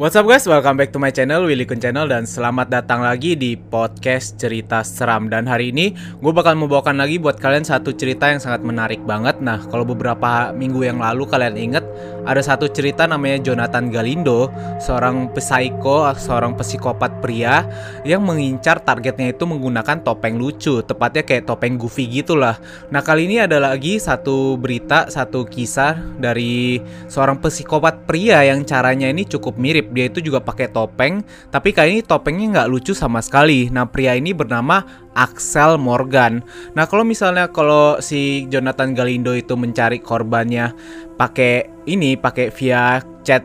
What's up guys, welcome back to my channel, Willy Kun Channel Dan selamat datang lagi di podcast cerita seram. Dan hari ini gue bakal membawakan lagi buat kalian satu cerita yang sangat menarik banget. Nah kalau beberapa minggu yang lalu kalian inget Ada satu cerita namanya Jonathan Galindo Seorang psiko, seorang psikopat pria Yang mengincar targetnya itu menggunakan topeng lucu Tepatnya kayak topeng goofy gitu lah Nah kali ini ada lagi satu berita, satu kisah dari seorang psikopat pria Yang caranya ini cukup mirip dia itu juga pakai topeng, tapi kali ini topengnya nggak lucu sama sekali. Nah, pria ini bernama Axel Morgan. Nah, kalau misalnya kalau si Jonathan Galindo itu mencari korbannya pakai ini, pakai via chat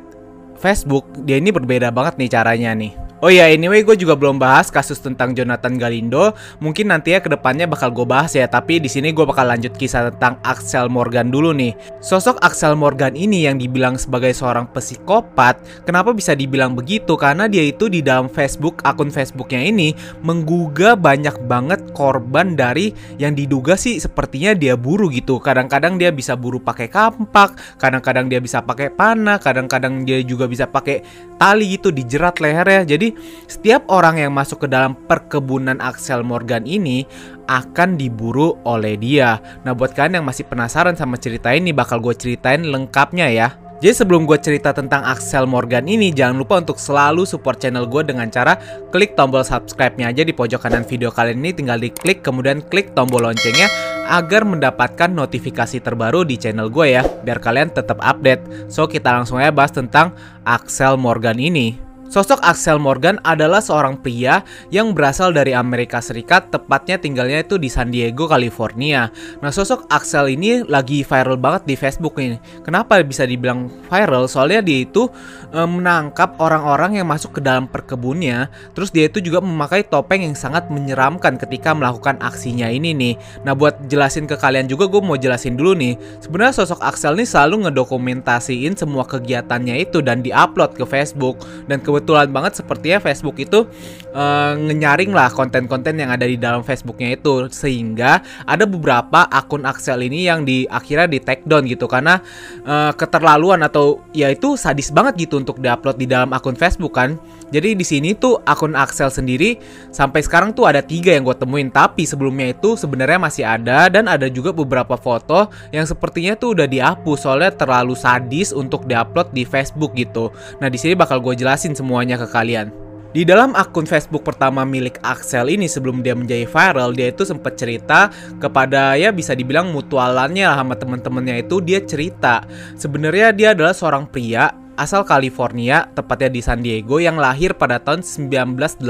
Facebook, dia ini berbeda banget nih caranya nih. Oh ya, anyway gue juga belum bahas kasus tentang Jonathan Galindo. Mungkin nanti ya ke depannya bakal gue bahas ya. Tapi di sini gue bakal lanjut kisah tentang Axel Morgan dulu nih. Sosok Axel Morgan ini yang dibilang sebagai seorang psikopat. Kenapa bisa dibilang begitu? Karena dia itu di dalam Facebook akun Facebooknya ini menggugah banyak banget korban dari yang diduga sih sepertinya dia buru gitu. Kadang-kadang dia bisa buru pakai kampak, kadang-kadang dia bisa pakai panah, kadang-kadang dia juga bisa pakai tali gitu dijerat lehernya. Jadi setiap orang yang masuk ke dalam perkebunan Axel Morgan ini akan diburu oleh dia. Nah buat kalian yang masih penasaran sama cerita ini bakal gue ceritain lengkapnya ya. Jadi sebelum gue cerita tentang Axel Morgan ini, jangan lupa untuk selalu support channel gue dengan cara klik tombol subscribe-nya aja di pojok kanan video kalian ini, tinggal diklik, kemudian klik tombol loncengnya agar mendapatkan notifikasi terbaru di channel gue ya, biar kalian tetap update. So kita langsung aja bahas tentang Axel Morgan ini. Sosok Axel Morgan adalah seorang pria yang berasal dari Amerika Serikat, tepatnya tinggalnya itu di San Diego, California. Nah, sosok Axel ini lagi viral banget di Facebook ini. Kenapa bisa dibilang viral? Soalnya dia itu e, menangkap orang-orang yang masuk ke dalam perkebunnya, terus dia itu juga memakai topeng yang sangat menyeramkan ketika melakukan aksinya ini nih. Nah, buat jelasin ke kalian juga gue mau jelasin dulu nih. Sebenarnya sosok Axel ini selalu ngedokumentasiin semua kegiatannya itu dan diupload ke Facebook dan ke kebetulan banget sepertinya Facebook itu uh, ngenyaring lah konten-konten yang ada di dalam Facebooknya itu. Sehingga ada beberapa akun Axel ini yang di akhirnya di take down gitu. Karena uh, keterlaluan atau ya itu sadis banget gitu untuk diupload di dalam akun Facebook kan. Jadi di sini tuh akun Axel sendiri sampai sekarang tuh ada tiga yang gue temuin. Tapi sebelumnya itu sebenarnya masih ada dan ada juga beberapa foto yang sepertinya tuh udah dihapus. Soalnya terlalu sadis untuk diupload di Facebook gitu. Nah di sini bakal gue jelasin semuanya ke kalian. Di dalam akun Facebook pertama milik Axel ini sebelum dia menjadi viral, dia itu sempat cerita kepada ya bisa dibilang mutualannya sama temen-temennya itu dia cerita sebenarnya dia adalah seorang pria asal California, tepatnya di San Diego yang lahir pada tahun 1980.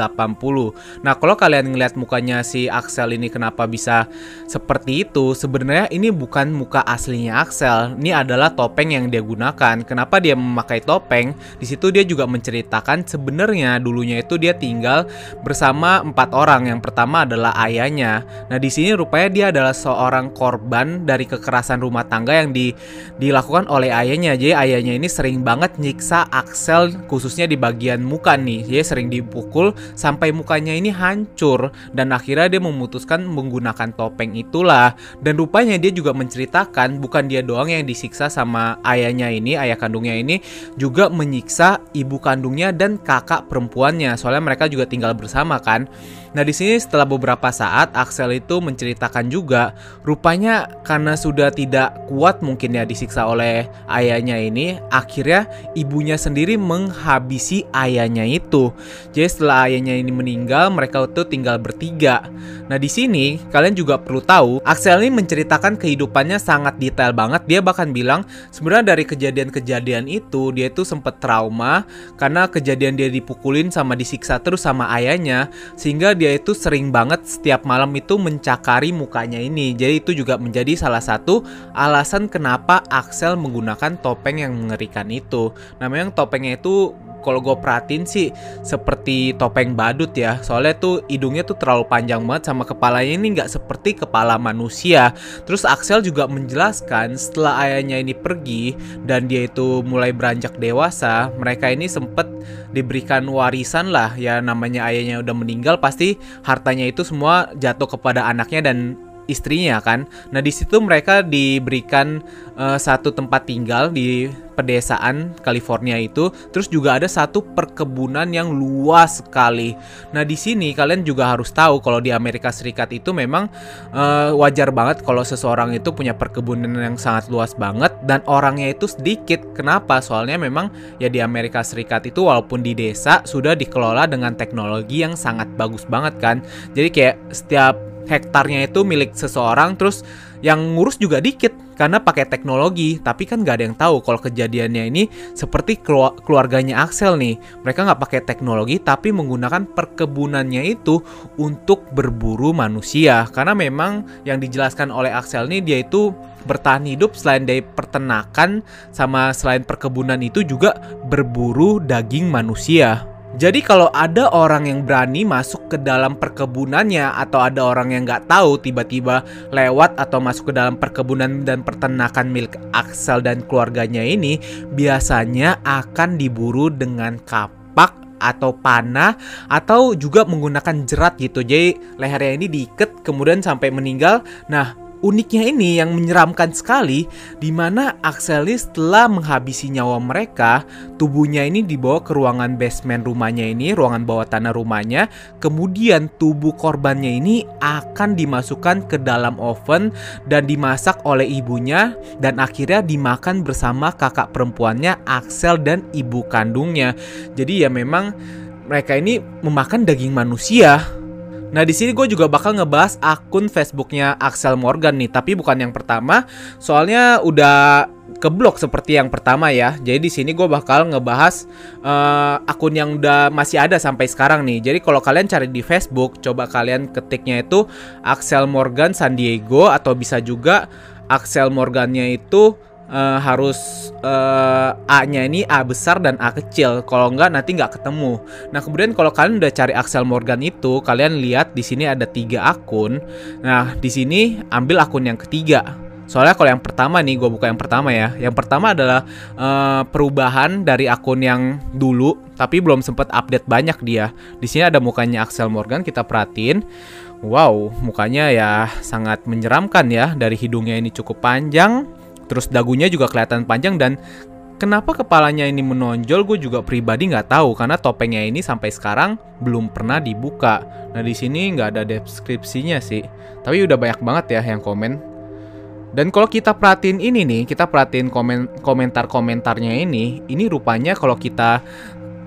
Nah, kalau kalian ngeliat mukanya si Axel ini kenapa bisa seperti itu, sebenarnya ini bukan muka aslinya Axel. Ini adalah topeng yang dia gunakan. Kenapa dia memakai topeng? Di situ dia juga menceritakan sebenarnya dulunya itu dia tinggal bersama empat orang. Yang pertama adalah ayahnya. Nah, di sini rupanya dia adalah seorang korban dari kekerasan rumah tangga yang di, dilakukan oleh ayahnya. Jadi ayahnya ini sering banget nyiksa Axel khususnya di bagian muka nih. Dia sering dipukul sampai mukanya ini hancur dan akhirnya dia memutuskan menggunakan topeng itulah. Dan rupanya dia juga menceritakan bukan dia doang yang disiksa sama ayahnya ini, ayah kandungnya ini juga menyiksa ibu kandungnya dan kakak perempuannya. Soalnya mereka juga tinggal bersama kan. Nah di sini setelah beberapa saat Axel itu menceritakan juga rupanya karena sudah tidak kuat mungkin ya disiksa oleh ayahnya ini akhirnya ibunya sendiri menghabisi ayahnya itu. Jadi setelah ayahnya ini meninggal mereka itu tinggal bertiga. Nah di sini kalian juga perlu tahu Axel ini menceritakan kehidupannya sangat detail banget. Dia bahkan bilang sebenarnya dari kejadian-kejadian itu dia itu sempat trauma karena kejadian dia dipukulin sama disiksa terus sama ayahnya sehingga dia itu sering banget setiap malam itu mencakari mukanya ini. Jadi itu juga menjadi salah satu alasan kenapa Axel menggunakan topeng yang mengerikan itu. Nah memang topengnya itu kalau gue perhatiin sih seperti topeng badut ya. Soalnya tuh hidungnya tuh terlalu panjang banget sama kepalanya. Ini nggak seperti kepala manusia. Terus Axel juga menjelaskan setelah ayahnya ini pergi dan dia itu mulai beranjak dewasa mereka ini sempet diberikan warisan lah. Ya namanya ayahnya udah meninggal pasti hartanya itu semua jatuh kepada anaknya dan istrinya kan. Nah di situ mereka diberikan uh, satu tempat tinggal di pedesaan California itu. Terus juga ada satu perkebunan yang luas sekali. Nah di sini kalian juga harus tahu kalau di Amerika Serikat itu memang uh, wajar banget kalau seseorang itu punya perkebunan yang sangat luas banget dan orangnya itu sedikit. Kenapa? Soalnya memang ya di Amerika Serikat itu walaupun di desa sudah dikelola dengan teknologi yang sangat bagus banget kan. Jadi kayak setiap hektarnya itu milik seseorang terus yang ngurus juga dikit karena pakai teknologi tapi kan nggak ada yang tahu kalau kejadiannya ini seperti keluarganya Axel nih. Mereka nggak pakai teknologi tapi menggunakan perkebunannya itu untuk berburu manusia. Karena memang yang dijelaskan oleh Axel nih dia itu bertahan hidup selain dari peternakan sama selain perkebunan itu juga berburu daging manusia jadi kalau ada orang yang berani masuk ke dalam perkebunannya atau ada orang yang nggak tahu tiba-tiba lewat atau masuk ke dalam perkebunan dan peternakan milik Axel dan keluarganya ini biasanya akan diburu dengan kapak atau panah atau juga menggunakan jerat gitu. Jadi lehernya ini diikat kemudian sampai meninggal. Nah, Uniknya ini yang menyeramkan sekali, di mana Axeli setelah menghabisi nyawa mereka, tubuhnya ini dibawa ke ruangan basement rumahnya ini, ruangan bawah tanah rumahnya, kemudian tubuh korbannya ini akan dimasukkan ke dalam oven dan dimasak oleh ibunya, dan akhirnya dimakan bersama kakak perempuannya Axel dan ibu kandungnya. Jadi ya memang mereka ini memakan daging manusia Nah di sini gue juga bakal ngebahas akun Facebooknya Axel Morgan nih, tapi bukan yang pertama, soalnya udah keblok seperti yang pertama ya. Jadi di sini gue bakal ngebahas uh, akun yang udah masih ada sampai sekarang nih. Jadi kalau kalian cari di Facebook, coba kalian ketiknya itu Axel Morgan San Diego atau bisa juga Axel Morgannya itu uh, harus uh, A-nya ini A besar dan A kecil. Kalau enggak nanti nggak ketemu. Nah kemudian kalau kalian udah cari Axel Morgan itu, kalian lihat di sini ada tiga akun. Nah di sini ambil akun yang ketiga. Soalnya kalau yang pertama nih, gue buka yang pertama ya. Yang pertama adalah uh, perubahan dari akun yang dulu, tapi belum sempat update banyak dia. Di sini ada mukanya Axel Morgan, kita perhatiin. Wow, mukanya ya sangat menyeramkan ya. Dari hidungnya ini cukup panjang, Terus dagunya juga kelihatan panjang dan kenapa kepalanya ini menonjol gue juga pribadi nggak tahu karena topengnya ini sampai sekarang belum pernah dibuka. Nah di sini nggak ada deskripsinya sih, tapi udah banyak banget ya yang komen. Dan kalau kita perhatiin ini nih, kita perhatiin komen komentar-komentarnya ini, ini rupanya kalau kita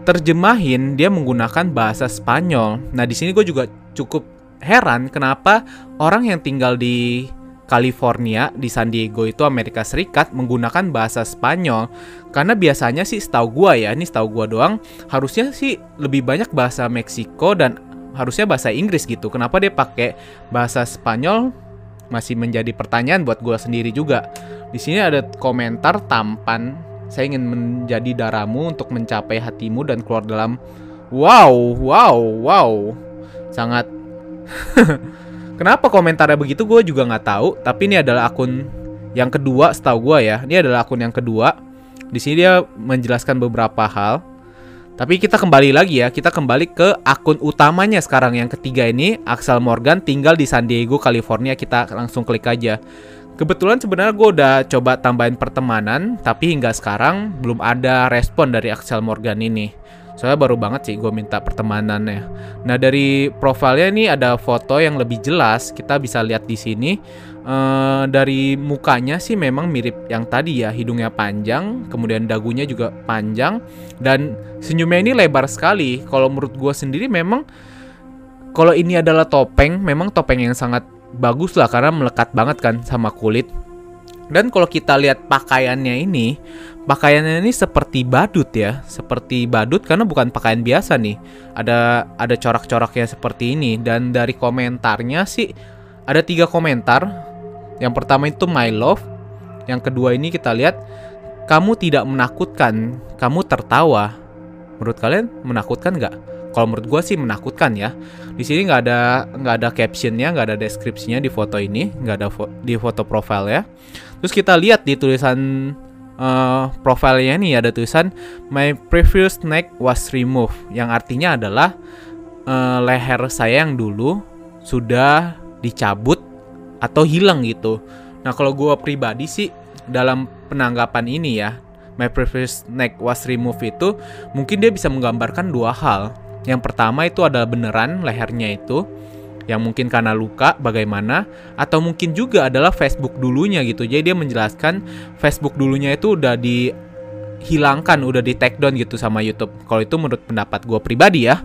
terjemahin dia menggunakan bahasa Spanyol. Nah di sini gue juga cukup heran kenapa orang yang tinggal di California di San Diego itu Amerika Serikat menggunakan bahasa Spanyol. Karena biasanya sih setahu gua ya ini setahu gua doang harusnya sih lebih banyak bahasa Meksiko dan harusnya bahasa Inggris gitu. Kenapa dia pakai bahasa Spanyol? Masih menjadi pertanyaan buat gua sendiri juga. Di sini ada komentar tampan saya ingin menjadi darahmu untuk mencapai hatimu dan keluar dalam. Wow wow wow. Sangat Kenapa komentarnya begitu gue juga nggak tahu. Tapi ini adalah akun yang kedua setahu gue ya. Ini adalah akun yang kedua. Di sini dia menjelaskan beberapa hal. Tapi kita kembali lagi ya, kita kembali ke akun utamanya sekarang yang ketiga ini, Axel Morgan tinggal di San Diego, California. Kita langsung klik aja. Kebetulan sebenarnya gue udah coba tambahin pertemanan, tapi hingga sekarang belum ada respon dari Axel Morgan ini. Soalnya baru banget sih gue minta pertemanannya. Nah dari profilnya ini ada foto yang lebih jelas. Kita bisa lihat di sini. Uh, dari mukanya sih memang mirip yang tadi ya hidungnya panjang kemudian dagunya juga panjang dan senyumnya ini lebar sekali kalau menurut gue sendiri memang kalau ini adalah topeng memang topeng yang sangat bagus lah karena melekat banget kan sama kulit dan kalau kita lihat pakaiannya ini, pakaiannya ini seperti badut ya, seperti badut karena bukan pakaian biasa nih. Ada ada corak-coraknya seperti ini dan dari komentarnya sih ada tiga komentar. Yang pertama itu my love, yang kedua ini kita lihat kamu tidak menakutkan, kamu tertawa. Menurut kalian menakutkan nggak? Kalau menurut gue sih menakutkan ya. Di sini nggak ada nggak ada captionnya, nggak ada deskripsinya di foto ini, nggak ada fo di foto profile ya. Terus kita lihat di tulisan uh, profilnya ini ada tulisan My previous neck was removed, yang artinya adalah uh, leher saya yang dulu sudah dicabut atau hilang gitu. Nah kalau gue pribadi sih dalam penanggapan ini ya, my previous neck was removed itu mungkin dia bisa menggambarkan dua hal. Yang pertama itu adalah beneran lehernya itu yang mungkin karena luka bagaimana atau mungkin juga adalah Facebook dulunya gitu. Jadi dia menjelaskan Facebook dulunya itu udah dihilangkan, udah di take down gitu sama YouTube. Kalau itu menurut pendapat gue pribadi ya.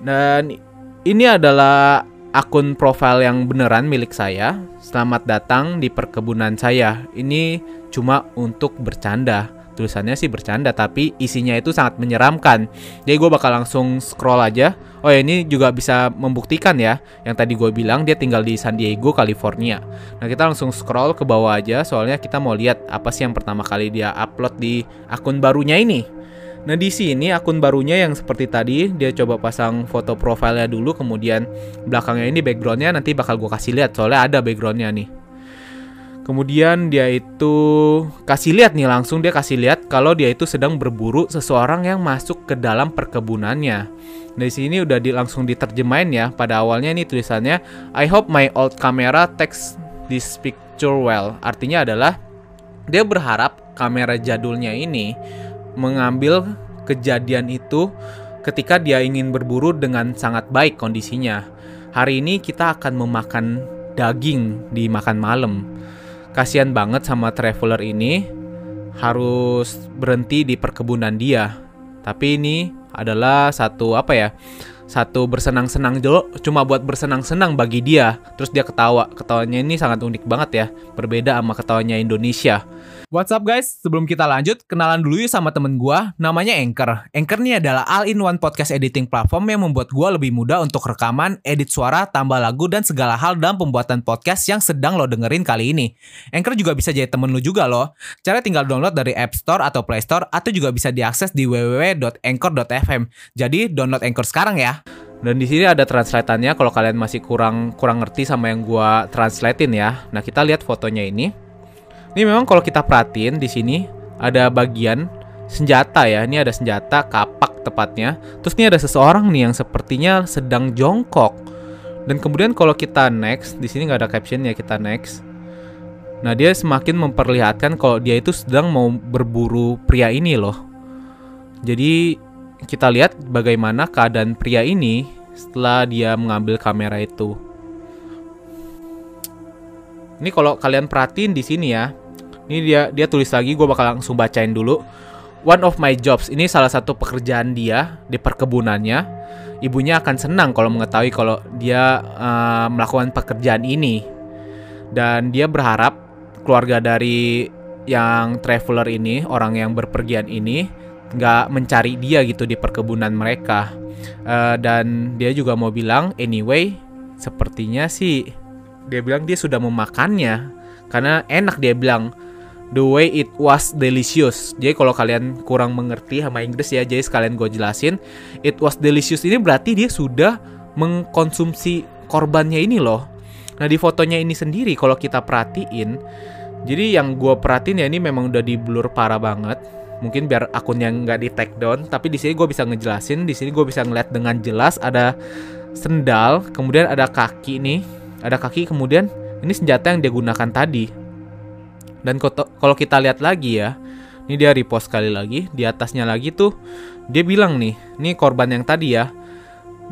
Dan ini adalah akun profile yang beneran milik saya. Selamat datang di perkebunan saya. Ini cuma untuk bercanda. Tulisannya sih bercanda, tapi isinya itu sangat menyeramkan. Jadi gue bakal langsung scroll aja. Oh ya ini juga bisa membuktikan ya. Yang tadi gue bilang dia tinggal di San Diego, California. Nah kita langsung scroll ke bawah aja. Soalnya kita mau lihat apa sih yang pertama kali dia upload di akun barunya ini. Nah di sini akun barunya yang seperti tadi dia coba pasang foto profilnya dulu kemudian belakangnya ini backgroundnya nanti bakal gue kasih lihat soalnya ada backgroundnya nih. Kemudian dia itu kasih lihat nih langsung dia kasih lihat kalau dia itu sedang berburu seseorang yang masuk ke dalam perkebunannya. Nah, di sini udah di, langsung diterjemahin ya. Pada awalnya ini tulisannya I hope my old camera takes this picture well. Artinya adalah dia berharap kamera jadulnya ini mengambil kejadian itu ketika dia ingin berburu dengan sangat baik kondisinya. Hari ini kita akan memakan daging di makan malam. Kasihan banget sama traveler ini harus berhenti di perkebunan dia. Tapi ini adalah satu apa ya? Satu bersenang-senang dulu cuma buat bersenang-senang bagi dia. Terus dia ketawa. Ketawanya ini sangat unik banget ya. Berbeda sama ketawanya Indonesia. What's up guys? Sebelum kita lanjut, kenalan dulu yuk sama temen gue, namanya Anchor. Anchor ini adalah all-in-one podcast editing platform yang membuat gue lebih mudah untuk rekaman, edit suara, tambah lagu, dan segala hal dalam pembuatan podcast yang sedang lo dengerin kali ini. Anchor juga bisa jadi temen lo juga loh. Cara tinggal download dari App Store atau Play Store, atau juga bisa diakses di www.anchor.fm. Jadi download Anchor sekarang ya. Dan di sini ada translatannya kalau kalian masih kurang kurang ngerti sama yang gua translatein ya. Nah, kita lihat fotonya ini. Ini memang kalau kita perhatiin di sini ada bagian senjata ya. Ini ada senjata kapak tepatnya. Terus ini ada seseorang nih yang sepertinya sedang jongkok. Dan kemudian kalau kita next, di sini nggak ada caption ya kita next. Nah dia semakin memperlihatkan kalau dia itu sedang mau berburu pria ini loh. Jadi kita lihat bagaimana keadaan pria ini setelah dia mengambil kamera itu. Ini kalau kalian perhatiin di sini ya, ini dia dia tulis lagi, gue bakal langsung bacain dulu. One of my jobs, ini salah satu pekerjaan dia di perkebunannya. Ibunya akan senang kalau mengetahui kalau dia uh, melakukan pekerjaan ini. Dan dia berharap keluarga dari yang traveler ini, orang yang berpergian ini, nggak mencari dia gitu di perkebunan mereka. Uh, dan dia juga mau bilang, anyway, sepertinya sih dia bilang dia sudah memakannya karena enak dia bilang the way it was delicious. Jadi kalau kalian kurang mengerti sama Inggris ya, jadi sekalian gue jelasin, it was delicious ini berarti dia sudah mengkonsumsi korbannya ini loh. Nah di fotonya ini sendiri kalau kita perhatiin, jadi yang gue perhatiin ya ini memang udah di blur parah banget. Mungkin biar akun yang nggak di take down, tapi di sini gue bisa ngejelasin, di sini gue bisa ngeliat dengan jelas ada sendal, kemudian ada kaki nih, ada kaki, kemudian ini senjata yang dia gunakan tadi dan kalau kita lihat lagi ya, ini dia repost sekali lagi, di atasnya lagi tuh dia bilang nih, ini korban yang tadi ya,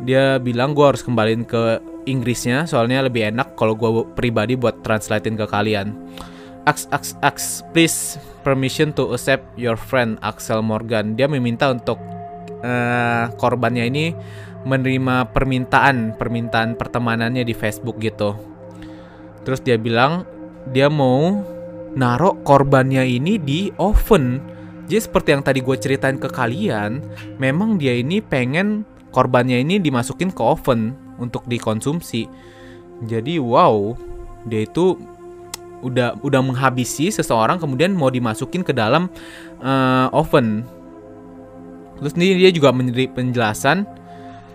dia bilang gue harus kembaliin ke Inggrisnya soalnya lebih enak kalau gue pribadi buat translatein ke kalian. Ax, ax, ax, please permission to accept your friend Axel Morgan. Dia meminta untuk uh, korbannya ini menerima permintaan permintaan pertemanannya di Facebook gitu. Terus dia bilang dia mau narok korbannya ini di oven. Jadi seperti yang tadi gue ceritain ke kalian, memang dia ini pengen korbannya ini dimasukin ke oven untuk dikonsumsi. Jadi wow, dia itu udah udah menghabisi seseorang kemudian mau dimasukin ke dalam uh, oven. Terus ini dia juga memberi penjelasan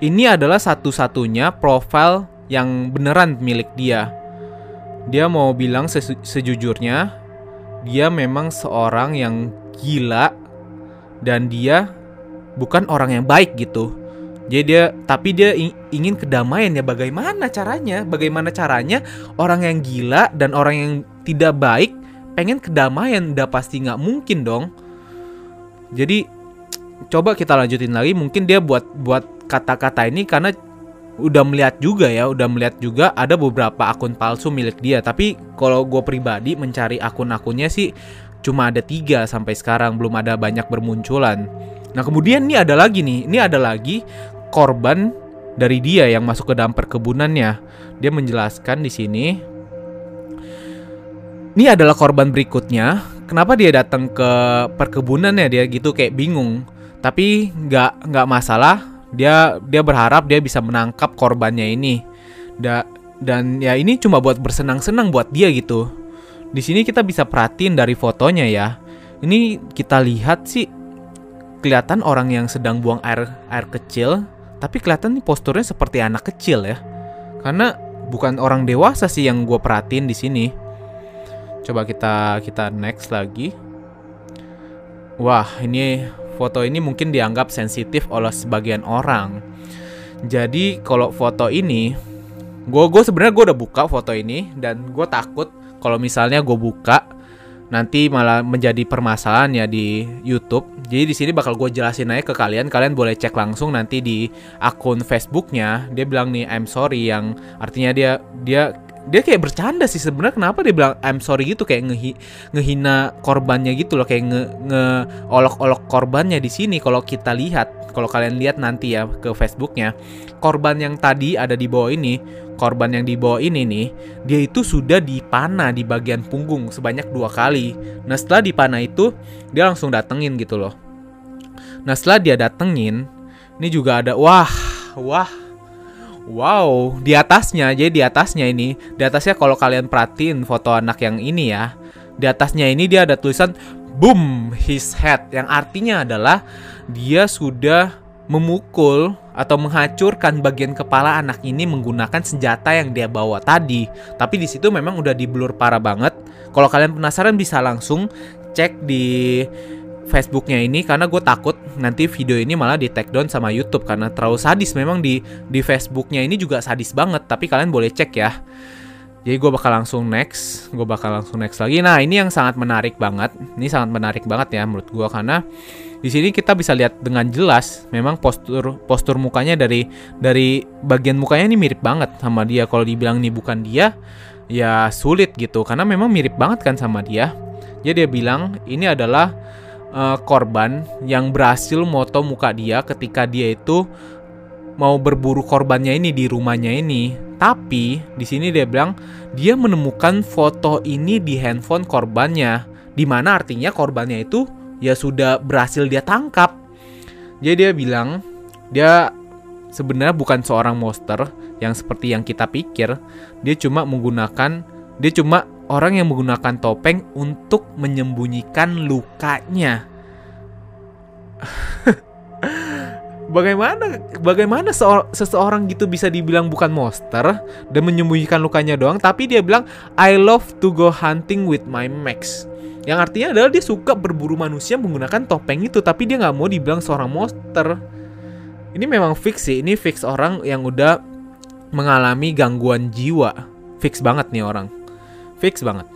ini adalah satu-satunya profil yang beneran milik dia. Dia mau bilang sejujurnya dia memang seorang yang gila dan dia bukan orang yang baik gitu. Jadi dia tapi dia ingin kedamaian ya bagaimana caranya? Bagaimana caranya orang yang gila dan orang yang tidak baik pengen kedamaian udah pasti nggak mungkin dong. Jadi coba kita lanjutin lagi mungkin dia buat buat kata-kata ini karena udah melihat juga ya, udah melihat juga ada beberapa akun palsu milik dia. Tapi kalau gue pribadi mencari akun-akunnya sih cuma ada tiga sampai sekarang belum ada banyak bermunculan. Nah kemudian ini ada lagi nih, ini ada lagi korban dari dia yang masuk ke dalam perkebunannya. Dia menjelaskan di sini. Ini adalah korban berikutnya. Kenapa dia datang ke perkebunannya dia gitu kayak bingung. Tapi nggak nggak masalah. Dia dia berharap dia bisa menangkap korbannya ini. Da, dan ya ini cuma buat bersenang-senang buat dia gitu. Di sini kita bisa perhatiin dari fotonya ya. Ini kita lihat sih kelihatan orang yang sedang buang air air kecil tapi kelihatan nih posturnya seperti anak kecil ya. Karena bukan orang dewasa sih yang gue perhatiin di sini. Coba kita kita next lagi. Wah, ini foto ini mungkin dianggap sensitif oleh sebagian orang. Jadi kalau foto ini, gue gue sebenarnya gue udah buka foto ini dan gue takut kalau misalnya gue buka nanti malah menjadi permasalahan ya di YouTube. Jadi di sini bakal gue jelasin aja ke kalian. Kalian boleh cek langsung nanti di akun Facebooknya. Dia bilang nih I'm sorry yang artinya dia dia dia kayak bercanda sih sebenarnya kenapa dia bilang I'm sorry gitu kayak ngehi, ngehina korbannya gitu loh kayak nge, nge olok-olok korbannya di sini kalau kita lihat kalau kalian lihat nanti ya ke Facebooknya korban yang tadi ada di bawah ini korban yang dibawa ini nih, dia itu sudah dipana di bagian punggung sebanyak dua kali. Nah setelah dipana itu, dia langsung datengin gitu loh. Nah setelah dia datengin, ini juga ada wah, wah, wow, di atasnya, jadi di atasnya ini, di atasnya kalau kalian perhatiin foto anak yang ini ya, di atasnya ini dia ada tulisan boom his head, yang artinya adalah dia sudah memukul atau menghancurkan bagian kepala anak ini menggunakan senjata yang dia bawa tadi. Tapi di situ memang udah diblur parah banget. Kalau kalian penasaran bisa langsung cek di Facebooknya ini karena gue takut nanti video ini malah di take down sama YouTube karena terlalu sadis memang di di Facebooknya ini juga sadis banget. Tapi kalian boleh cek ya. Jadi gue bakal langsung next, gue bakal langsung next lagi. Nah ini yang sangat menarik banget, ini sangat menarik banget ya menurut gue karena di sini kita bisa lihat dengan jelas memang postur postur mukanya dari dari bagian mukanya ini mirip banget sama dia. Kalau dibilang ini bukan dia, ya sulit gitu karena memang mirip banget kan sama dia. Jadi dia bilang ini adalah uh, korban yang berhasil moto muka dia ketika dia itu mau berburu korbannya ini di rumahnya ini. Tapi di sini dia bilang dia menemukan foto ini di handphone korbannya, di mana artinya korbannya itu ya sudah berhasil dia tangkap. Jadi dia bilang dia sebenarnya bukan seorang monster yang seperti yang kita pikir. Dia cuma menggunakan dia cuma orang yang menggunakan topeng untuk menyembunyikan lukanya. bagaimana bagaimana seseorang gitu bisa dibilang bukan monster dan menyembunyikan lukanya doang tapi dia bilang I love to go hunting with my max yang artinya adalah dia suka berburu manusia menggunakan topeng itu, tapi dia nggak mau dibilang seorang monster. Ini memang fix sih, ini fix orang yang udah mengalami gangguan jiwa. Fix banget nih orang. Fix banget.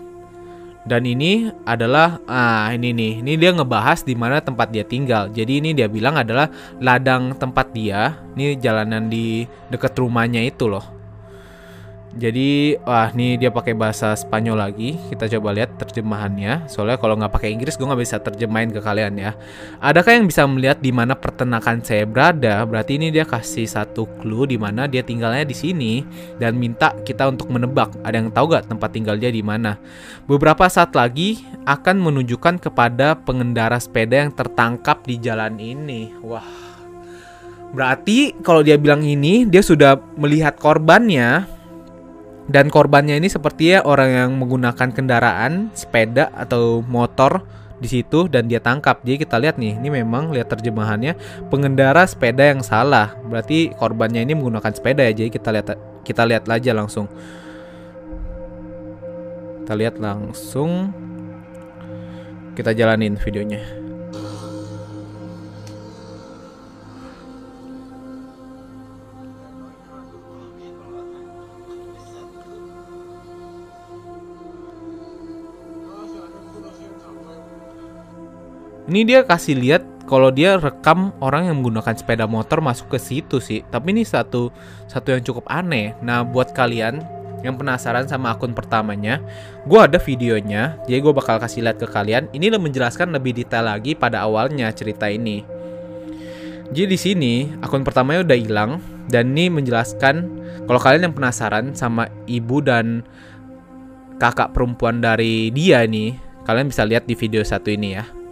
Dan ini adalah ah ini nih, ini dia ngebahas di mana tempat dia tinggal. Jadi ini dia bilang adalah ladang tempat dia. Ini jalanan di dekat rumahnya itu loh. Jadi, wah nih dia pakai bahasa Spanyol lagi. Kita coba lihat terjemahannya. Soalnya kalau nggak pakai Inggris, gue nggak bisa terjemahin ke kalian ya. Adakah yang bisa melihat di mana pertenakan saya berada? Berarti ini dia kasih satu clue di mana dia tinggalnya di sini dan minta kita untuk menebak. Ada yang tahu gak tempat tinggal dia di mana? Beberapa saat lagi akan menunjukkan kepada pengendara sepeda yang tertangkap di jalan ini. Wah. Berarti kalau dia bilang ini, dia sudah melihat korbannya Dan korbannya ini sepertinya orang yang menggunakan kendaraan, sepeda atau motor di situ dan dia tangkap. Jadi kita lihat nih, ini memang lihat terjemahannya pengendara sepeda yang salah. Berarti korbannya ini menggunakan sepeda ya. Jadi kita lihat kita lihat aja langsung. Kita lihat langsung. Kita jalanin videonya. Ini dia kasih lihat kalau dia rekam orang yang menggunakan sepeda motor masuk ke situ sih. Tapi ini satu satu yang cukup aneh. Nah, buat kalian yang penasaran sama akun pertamanya, gue ada videonya, jadi gue bakal kasih lihat ke kalian. Ini menjelaskan lebih detail lagi pada awalnya cerita ini. Jadi di sini akun pertamanya udah hilang dan ini menjelaskan kalau kalian yang penasaran sama ibu dan kakak perempuan dari dia nih, kalian bisa lihat di video satu ini ya.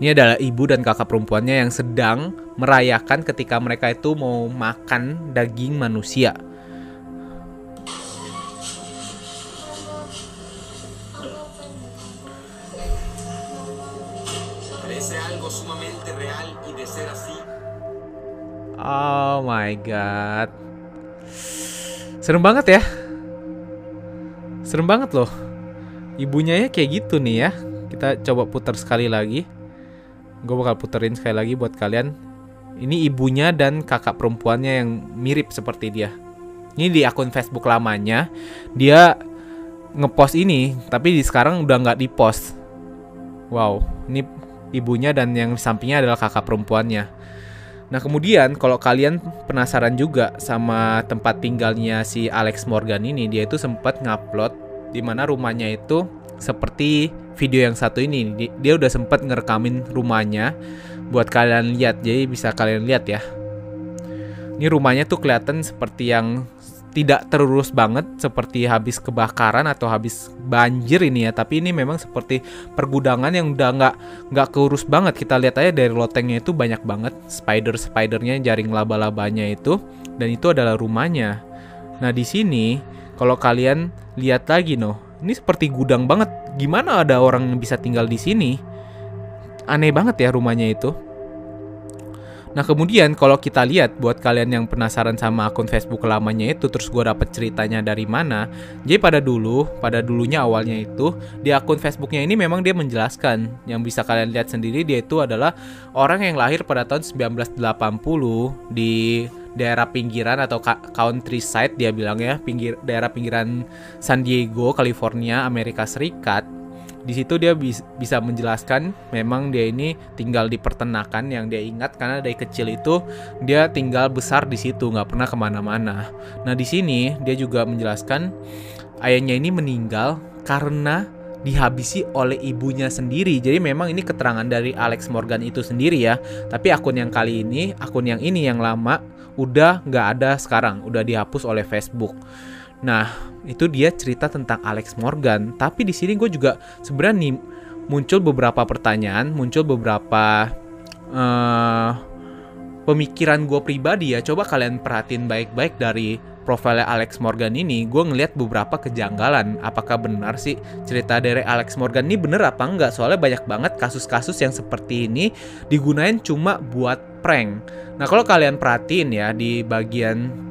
Ini adalah ibu dan kakak perempuannya yang sedang merayakan ketika mereka itu mau makan daging manusia. Oh my god. Serem banget ya. Serem banget loh. Ibunya ya kayak gitu nih ya. Kita coba putar sekali lagi gue bakal puterin sekali lagi buat kalian. Ini ibunya dan kakak perempuannya yang mirip seperti dia. Ini di akun Facebook lamanya dia ngepost ini tapi di sekarang udah nggak dipost. Wow ini ibunya dan yang sampingnya adalah kakak perempuannya. Nah kemudian kalau kalian penasaran juga sama tempat tinggalnya si Alex Morgan ini, dia itu sempat ngupload di mana rumahnya itu seperti video yang satu ini dia udah sempat ngerekamin rumahnya buat kalian lihat jadi bisa kalian lihat ya. Ini rumahnya tuh kelihatan seperti yang tidak terurus banget seperti habis kebakaran atau habis banjir ini ya. Tapi ini memang seperti pergudangan yang udah nggak nggak keurus banget. Kita lihat aja dari lotengnya itu banyak banget. Spider spidernya jaring laba-labanya itu. Dan itu adalah rumahnya. Nah di sini kalau kalian lihat lagi noh ini seperti gudang banget. Gimana ada orang yang bisa tinggal di sini? Aneh banget ya rumahnya itu. Nah kemudian kalau kita lihat buat kalian yang penasaran sama akun Facebook lamanya itu terus gue dapet ceritanya dari mana Jadi pada dulu, pada dulunya awalnya itu di akun Facebooknya ini memang dia menjelaskan. Yang bisa kalian lihat sendiri dia itu adalah orang yang lahir pada tahun 1980 di daerah pinggiran atau countryside dia bilang ya pinggir daerah pinggiran San Diego California Amerika Serikat di situ dia bis, bisa menjelaskan memang dia ini tinggal di peternakan yang dia ingat karena dari kecil itu dia tinggal besar di situ nggak pernah ke mana-mana nah di sini dia juga menjelaskan ayahnya ini meninggal karena dihabisi oleh ibunya sendiri. Jadi memang ini keterangan dari Alex Morgan itu sendiri ya. Tapi akun yang kali ini, akun yang ini yang lama udah nggak ada sekarang, udah dihapus oleh Facebook. Nah, itu dia cerita tentang Alex Morgan. Tapi di sini gue juga sebenarnya muncul beberapa pertanyaan, muncul beberapa uh, pemikiran gue pribadi ya. Coba kalian perhatiin baik-baik dari profilnya Alex Morgan ini, gue ngeliat beberapa kejanggalan. Apakah benar sih cerita dari Alex Morgan ini bener apa enggak? Soalnya banyak banget kasus-kasus yang seperti ini digunain cuma buat prank. Nah kalau kalian perhatiin ya di bagian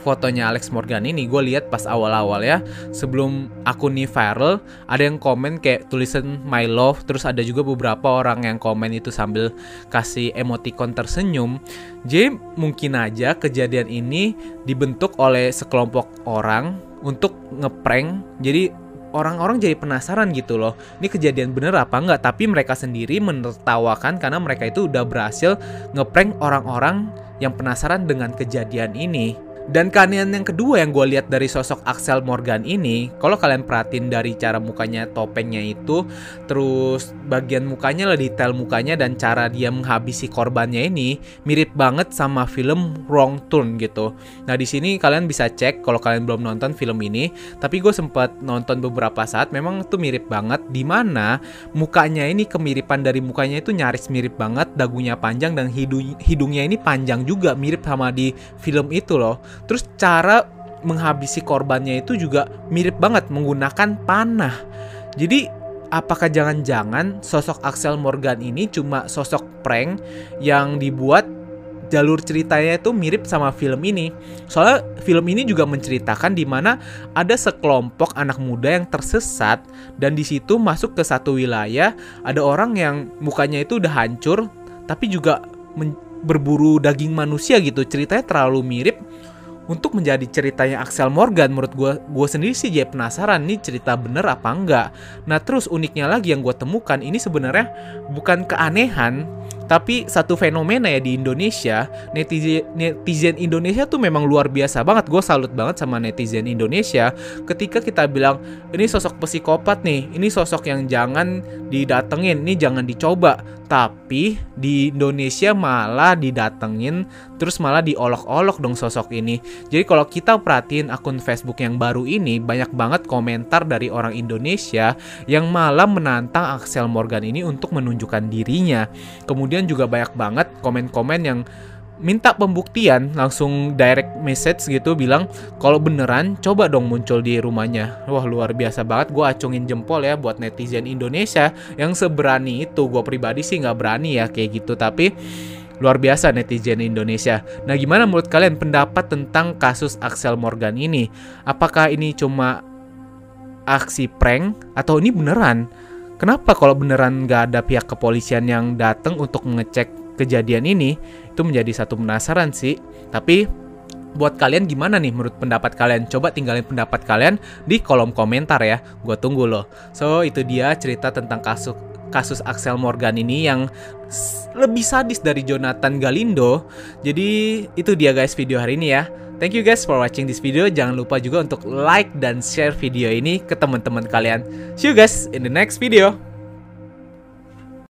fotonya Alex Morgan ini gue lihat pas awal-awal ya sebelum akun ini viral ada yang komen kayak tulisan my love terus ada juga beberapa orang yang komen itu sambil kasih emoticon tersenyum. Jadi mungkin aja kejadian ini dibentuk oleh sekelompok orang untuk ngeprank jadi orang-orang jadi penasaran gitu loh ini kejadian bener apa enggak? Tapi mereka sendiri menertawakan karena mereka itu udah berhasil ngeprank orang-orang yang penasaran dengan kejadian ini dan keanehan yang kedua yang gue lihat dari sosok Axel Morgan ini, kalau kalian perhatiin dari cara mukanya, topengnya itu, terus bagian mukanya lah detail mukanya dan cara dia menghabisi korbannya ini mirip banget sama film Wrong Turn gitu. Nah di sini kalian bisa cek kalau kalian belum nonton film ini, tapi gue sempat nonton beberapa saat, memang itu mirip banget. Di mana mukanya ini kemiripan dari mukanya itu nyaris mirip banget, dagunya panjang dan hidung hidungnya ini panjang juga mirip sama di film itu loh. Terus cara menghabisi korbannya itu juga mirip banget menggunakan panah. Jadi apakah jangan-jangan sosok Axel Morgan ini cuma sosok prank yang dibuat jalur ceritanya itu mirip sama film ini. Soalnya film ini juga menceritakan di mana ada sekelompok anak muda yang tersesat dan di situ masuk ke satu wilayah ada orang yang mukanya itu udah hancur tapi juga berburu daging manusia gitu. Ceritanya terlalu mirip untuk menjadi ceritanya Axel Morgan menurut gue gue sendiri sih jadi penasaran nih cerita bener apa enggak nah terus uniknya lagi yang gue temukan ini sebenarnya bukan keanehan tapi satu fenomena ya di Indonesia, netizen netizen Indonesia tuh memang luar biasa banget. Gue salut banget sama netizen Indonesia ketika kita bilang ini sosok psikopat nih, ini sosok yang jangan didatengin, ini jangan dicoba. Tapi di Indonesia malah didatengin, terus malah diolok-olok dong sosok ini. Jadi kalau kita perhatiin akun Facebook yang baru ini, banyak banget komentar dari orang Indonesia yang malah menantang Axel Morgan ini untuk menunjukkan dirinya. Kemudian juga banyak banget komen-komen yang minta pembuktian langsung direct message gitu bilang kalau beneran coba dong muncul di rumahnya. Wah luar biasa banget. Gue acungin jempol ya buat netizen Indonesia yang seberani itu. Gue pribadi sih nggak berani ya kayak gitu tapi luar biasa netizen Indonesia. Nah gimana menurut kalian pendapat tentang kasus Axel Morgan ini? Apakah ini cuma aksi prank atau ini beneran? Kenapa kalau beneran nggak ada pihak kepolisian yang datang untuk ngecek kejadian ini? Itu menjadi satu penasaran sih. Tapi buat kalian gimana nih menurut pendapat kalian? Coba tinggalin pendapat kalian di kolom komentar ya. Gue tunggu loh. So itu dia cerita tentang kasus kasus Axel Morgan ini yang lebih sadis dari Jonathan Galindo. Jadi itu dia guys video hari ini ya. Thank you guys for watching this video. Jangan lupa juga untuk like dan share video ini ke teman-teman kalian. See you guys in the next video.